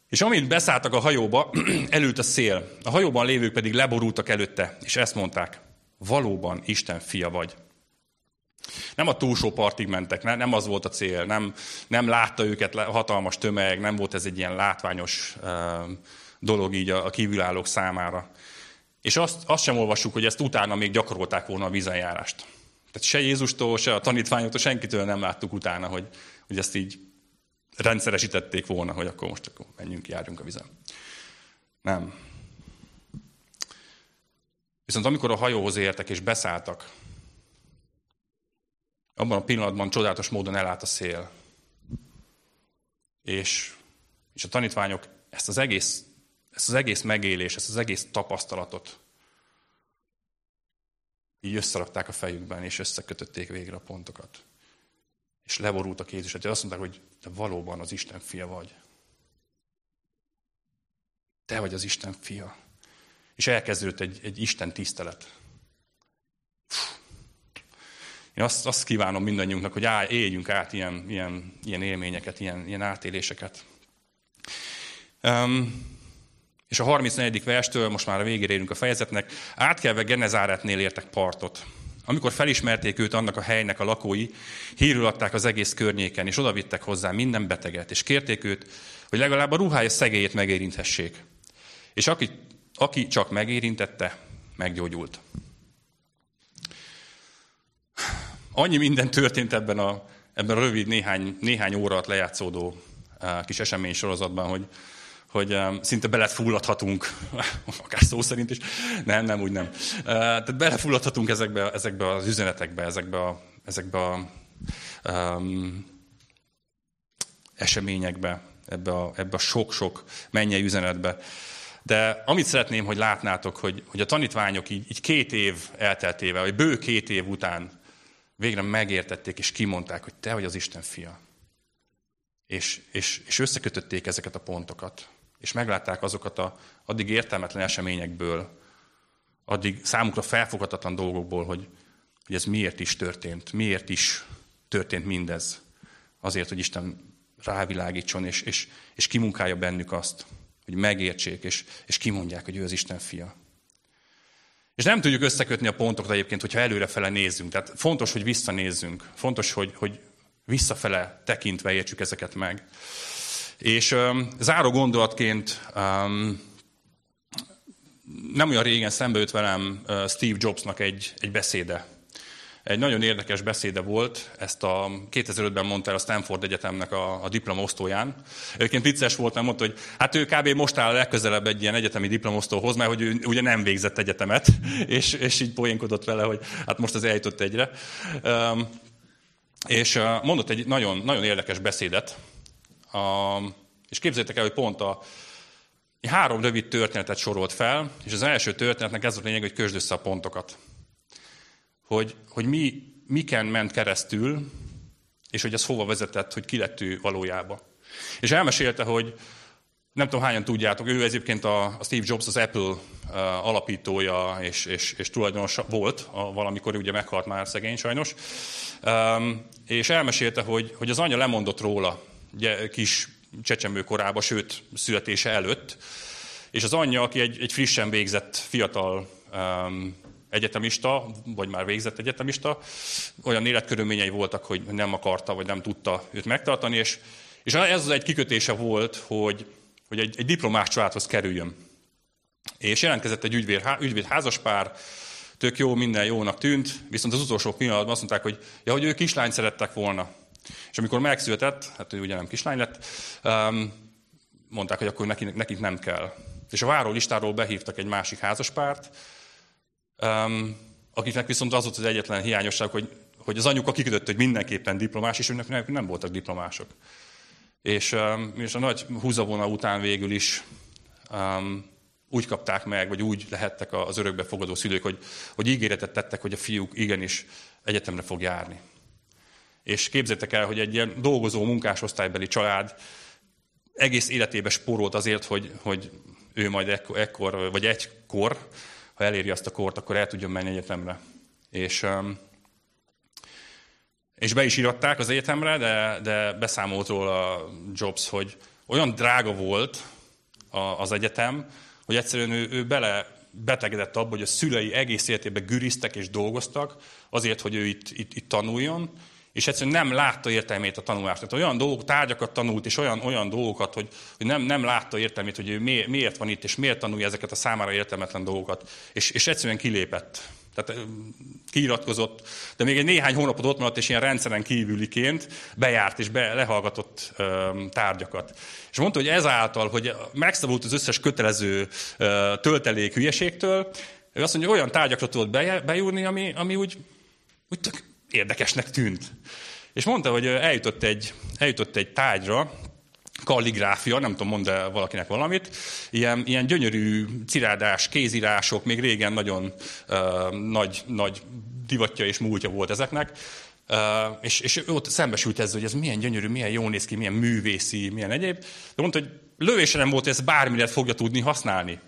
És amint beszálltak a hajóba, elült a szél. A hajóban lévők pedig leborultak előtte, és ezt mondták, valóban Isten fia vagy. Nem a túlsó partig mentek, nem az volt a cél, nem, nem látta őket hatalmas tömeg, nem volt ez egy ilyen látványos dolog így a, a kívülállók számára. És azt, azt sem olvassuk, hogy ezt utána még gyakorolták volna a vízenjárást. Tehát se Jézustól, se a tanítványoktól, senkitől nem láttuk utána, hogy, hogy ezt így rendszeresítették volna, hogy akkor most akkor menjünk, járjunk a vizen. Nem. Viszont amikor a hajóhoz értek és beszálltak, abban a pillanatban csodálatos módon elállt a szél. És, és a tanítványok ezt az egész, ezt az egész megélés, ezt az egész tapasztalatot így összerakták a fejükben, és összekötötték végre a pontokat. És leborultak Jézus, hogy azt mondták, hogy te valóban az Isten fia vagy. Te vagy az Isten fia. És elkezdődött egy, egy Isten tisztelet. Én azt, azt kívánom mindannyiunknak, hogy áll, éljünk át ilyen, ilyen, ilyen élményeket, ilyen, ilyen átéléseket. Um, és a 34. verstől, most már a végére érünk a fejezetnek, átkelve Genezáretnél értek partot. Amikor felismerték őt annak a helynek a lakói, hírül adták az egész környéken, és odavittek hozzá minden beteget, és kérték őt, hogy legalább a ruhája szegélyét megérinthessék. És aki, aki csak megérintette, meggyógyult. Annyi minden történt ebben a, ebben a rövid néhány, néhány óra alatt lejátszódó uh, kis esemény sorozatban, hogy, hogy szinte belefulladhatunk, akár szó szerint is, nem, nem, úgy nem. Tehát belefulladhatunk ezekbe, ezekbe az üzenetekbe, ezekbe a, ezekbe a um, eseményekbe, ebbe a, ebbe a sok-sok mennyei üzenetbe. De amit szeretném, hogy látnátok, hogy, hogy a tanítványok így, így két év elteltével, vagy bő két év után végre megértették és kimondták, hogy te vagy az Isten fia. És, és, és összekötötték ezeket a pontokat. És meglátták azokat a addig értelmetlen eseményekből, addig számukra felfoghatatlan dolgokból, hogy, hogy ez miért is történt, miért is történt mindez. Azért, hogy Isten rávilágítson, és, és, és kimunkálja bennük azt, hogy megértsék, és, és kimondják, hogy ő az Isten fia. És nem tudjuk összekötni a pontokat egyébként, hogyha előrefele nézzünk. Tehát fontos, hogy visszanézzünk. Fontos, hogy, hogy visszafele tekintve értsük ezeket meg. És um, záró gondolatként um, nem olyan régen szembe jött velem Steve Jobsnak egy, egy beszéde. Egy nagyon érdekes beszéde volt, ezt a 2005-ben mondta el a Stanford Egyetemnek a, a diplomosztóján. Egyébként vicces volt, mert mondta, hogy hát ő kb. most áll legközelebb egy ilyen egyetemi diplomosztóhoz, mert hogy ő ugye nem végzett egyetemet, és, és így poénkodott vele, hogy hát most az eljutott egyre. Um, és mondott egy nagyon, nagyon érdekes beszédet, um, és képzeljétek el, hogy pont a, három rövid történetet sorolt fel, és az első történetnek ez a lényeg, hogy közd össze a pontokat. Hogy, hogy mi, miken ment keresztül, és hogy ez hova vezetett, hogy ki lett ő valójában. És elmesélte, hogy nem tudom hányan tudjátok, ő egyébként a, a Steve Jobs, az Apple uh, alapítója és, és, és tulajdonos volt, a, valamikor ugye meghalt már szegény sajnos, um, és elmesélte, hogy, hogy az anyja lemondott róla, ugye, kis csecsemő korában, sőt születése előtt, és az anyja, aki egy, egy frissen végzett fiatal um, egyetemista, vagy már végzett egyetemista, olyan életkörülményei voltak, hogy nem akarta, vagy nem tudta őt megtartani, és, és ez egy kikötése volt, hogy, hogy egy, egy diplomás családhoz kerüljön. És jelentkezett egy ügyvéd, ügyvéd házaspár, tök jó, minden jónak tűnt, viszont az utolsó pillanatban azt mondták, hogy, ja, hogy ők kislányt szerettek volna. És amikor megszületett, hát ő ugye nem kislány lett, um, mondták, hogy akkor nekik, nekik nem kell. És a várólistáról behívtak egy másik házaspárt, um, akiknek viszont az volt az egyetlen hiányosság, hogy, hogy az anyuka kikötött, hogy mindenképpen diplomás, és őnek nem voltak diplomások. És, um, és a nagy húzavona után végül is úgy kapták meg, vagy úgy lehettek az örökbefogadó szülők, hogy, hogy ígéretet tettek, hogy a fiúk igenis egyetemre fog járni. És képzeljétek el, hogy egy ilyen dolgozó munkásosztálybeli család egész életébe spórolt azért, hogy, hogy ő majd ekkor, ekkor, vagy egykor, ha eléri azt a kort, akkor el tudjon menni egyetemre. És, és be is íratták az egyetemre, de, de beszámolt róla Jobs, hogy olyan drága volt az egyetem, hogy egyszerűen ő, ő bele betegedett abba, hogy a szülei egész életében güriztek és dolgoztak azért, hogy ő itt, itt, itt tanuljon, és egyszerűen nem látta értelmét a tanulásnak. Tehát olyan dolgok, tárgyakat tanult, és olyan, olyan dolgokat, hogy, hogy nem, nem látta értelmét, hogy ő miért, van itt, és miért tanulja ezeket a számára értelmetlen dolgokat. És, és egyszerűen kilépett. Tehát kiiratkozott, de még egy néhány hónapot ott maradt, és ilyen rendszeren kívüliként bejárt és be, lehallgatott ö, tárgyakat. És mondta, hogy ezáltal, hogy megszabult az összes kötelező ö, töltelék hülyeségtől, ő azt mondja, hogy olyan tárgyakra tudott bejúrni, ami, ami úgy, úgy tök érdekesnek tűnt. És mondta, hogy eljutott egy, eljutott egy tárgyra, kalligráfia, nem tudom, mond -e valakinek valamit, ilyen, ilyen gyönyörű cirádás, kézírások, még régen nagyon uh, nagy, nagy divatja és múltja volt ezeknek, uh, és, és ott szembesült ezzel, hogy ez milyen gyönyörű, milyen jó néz ki, milyen művészi, milyen egyéb, de mondta, hogy lövése nem volt, hogy ezt bármire fogja tudni használni.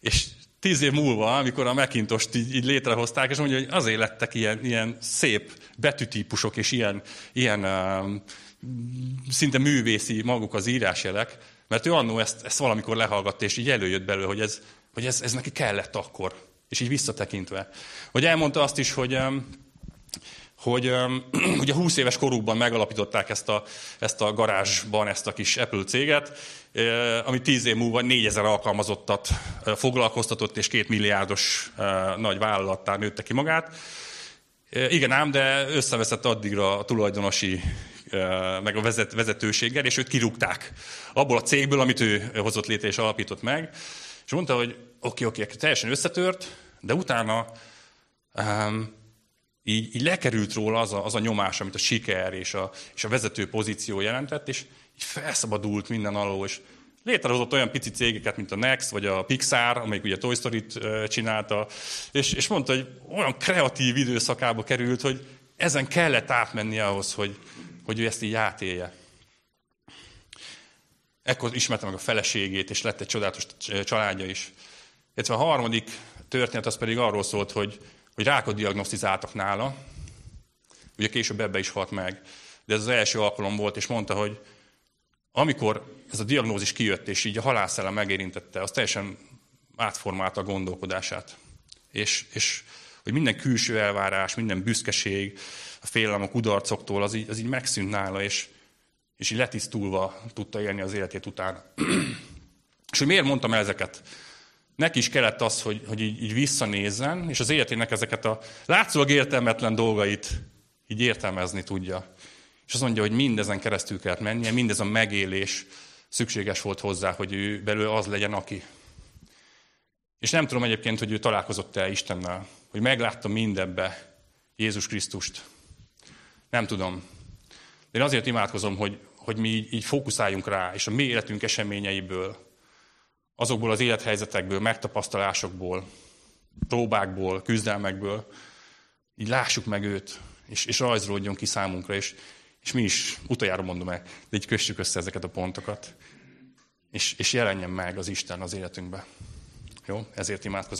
És tíz év múlva, amikor a Macintost így, így létrehozták, és mondja, hogy azért lettek ilyen, ilyen szép betűtípusok, és ilyen, ilyen um, szinte művészi maguk az írásjelek, mert ő annó ezt, ezt valamikor lehallgatta, és így előjött belőle, hogy ez, hogy ez, ez neki kellett akkor. És így visszatekintve. Hogy elmondta azt is, hogy um, hogy ugye 20 éves korukban megalapították ezt a, ezt a garázsban ezt a kis Apple céget, ami 10 év múlva 4000 alkalmazottat foglalkoztatott, és két milliárdos nagy vállalattá nőtte ki magát. Igen ám, de összeveszett addigra a tulajdonosi meg a vezet, vezetőséggel, és őt kirúgták abból a cégből, amit ő hozott létre és alapított meg. És mondta, hogy oké, okay, oké, okay, teljesen összetört, de utána um, így, így lekerült róla az a, az a nyomás, amit a siker és a, és a vezető pozíció jelentett, és így felszabadult minden alól, és létrehozott olyan pici cégeket, mint a Next, vagy a Pixar, amelyik ugye Toy Story-t csinálta, és, és mondta, hogy olyan kreatív időszakába került, hogy ezen kellett átmenni ahhoz, hogy, hogy ő ezt így átélje. Ekkor ismerte meg a feleségét, és lett egy csodálatos családja is. Illetve a harmadik történet az pedig arról szólt, hogy, hogy rákot diagnosztizáltak nála. Ugye később ebbe is halt meg. De ez az első alkalom volt, és mondta, hogy amikor ez a diagnózis kijött, és így a halálszellem megérintette, az teljesen átformálta a gondolkodását. És, és hogy minden külső elvárás, minden büszkeség, a félelem a kudarcoktól, az így, az így megszűnt nála, és, és így letisztulva tudta élni az életét után. és hogy miért mondtam ezeket? neki is kellett az, hogy, hogy így, így visszanézzen, és az életének ezeket a látszólag értelmetlen dolgait így értelmezni tudja. És azt mondja, hogy mindezen keresztül kellett mennie, mindez a megélés szükséges volt hozzá, hogy ő belőle az legyen, aki. És nem tudom egyébként, hogy ő találkozott-e Istennel, hogy meglátta mindebbe Jézus Krisztust. Nem tudom. De én azért imádkozom, hogy, hogy mi így, így fókuszáljunk rá, és a mi életünk eseményeiből, azokból az élethelyzetekből, megtapasztalásokból, próbákból, küzdelmekből, így lássuk meg őt, és, és rajzolódjon ki számunkra, és, és mi is, utoljára mondom el, de így kössük össze ezeket a pontokat, és, és jelenjen meg az Isten az életünkbe. Jó? Ezért imádkozom.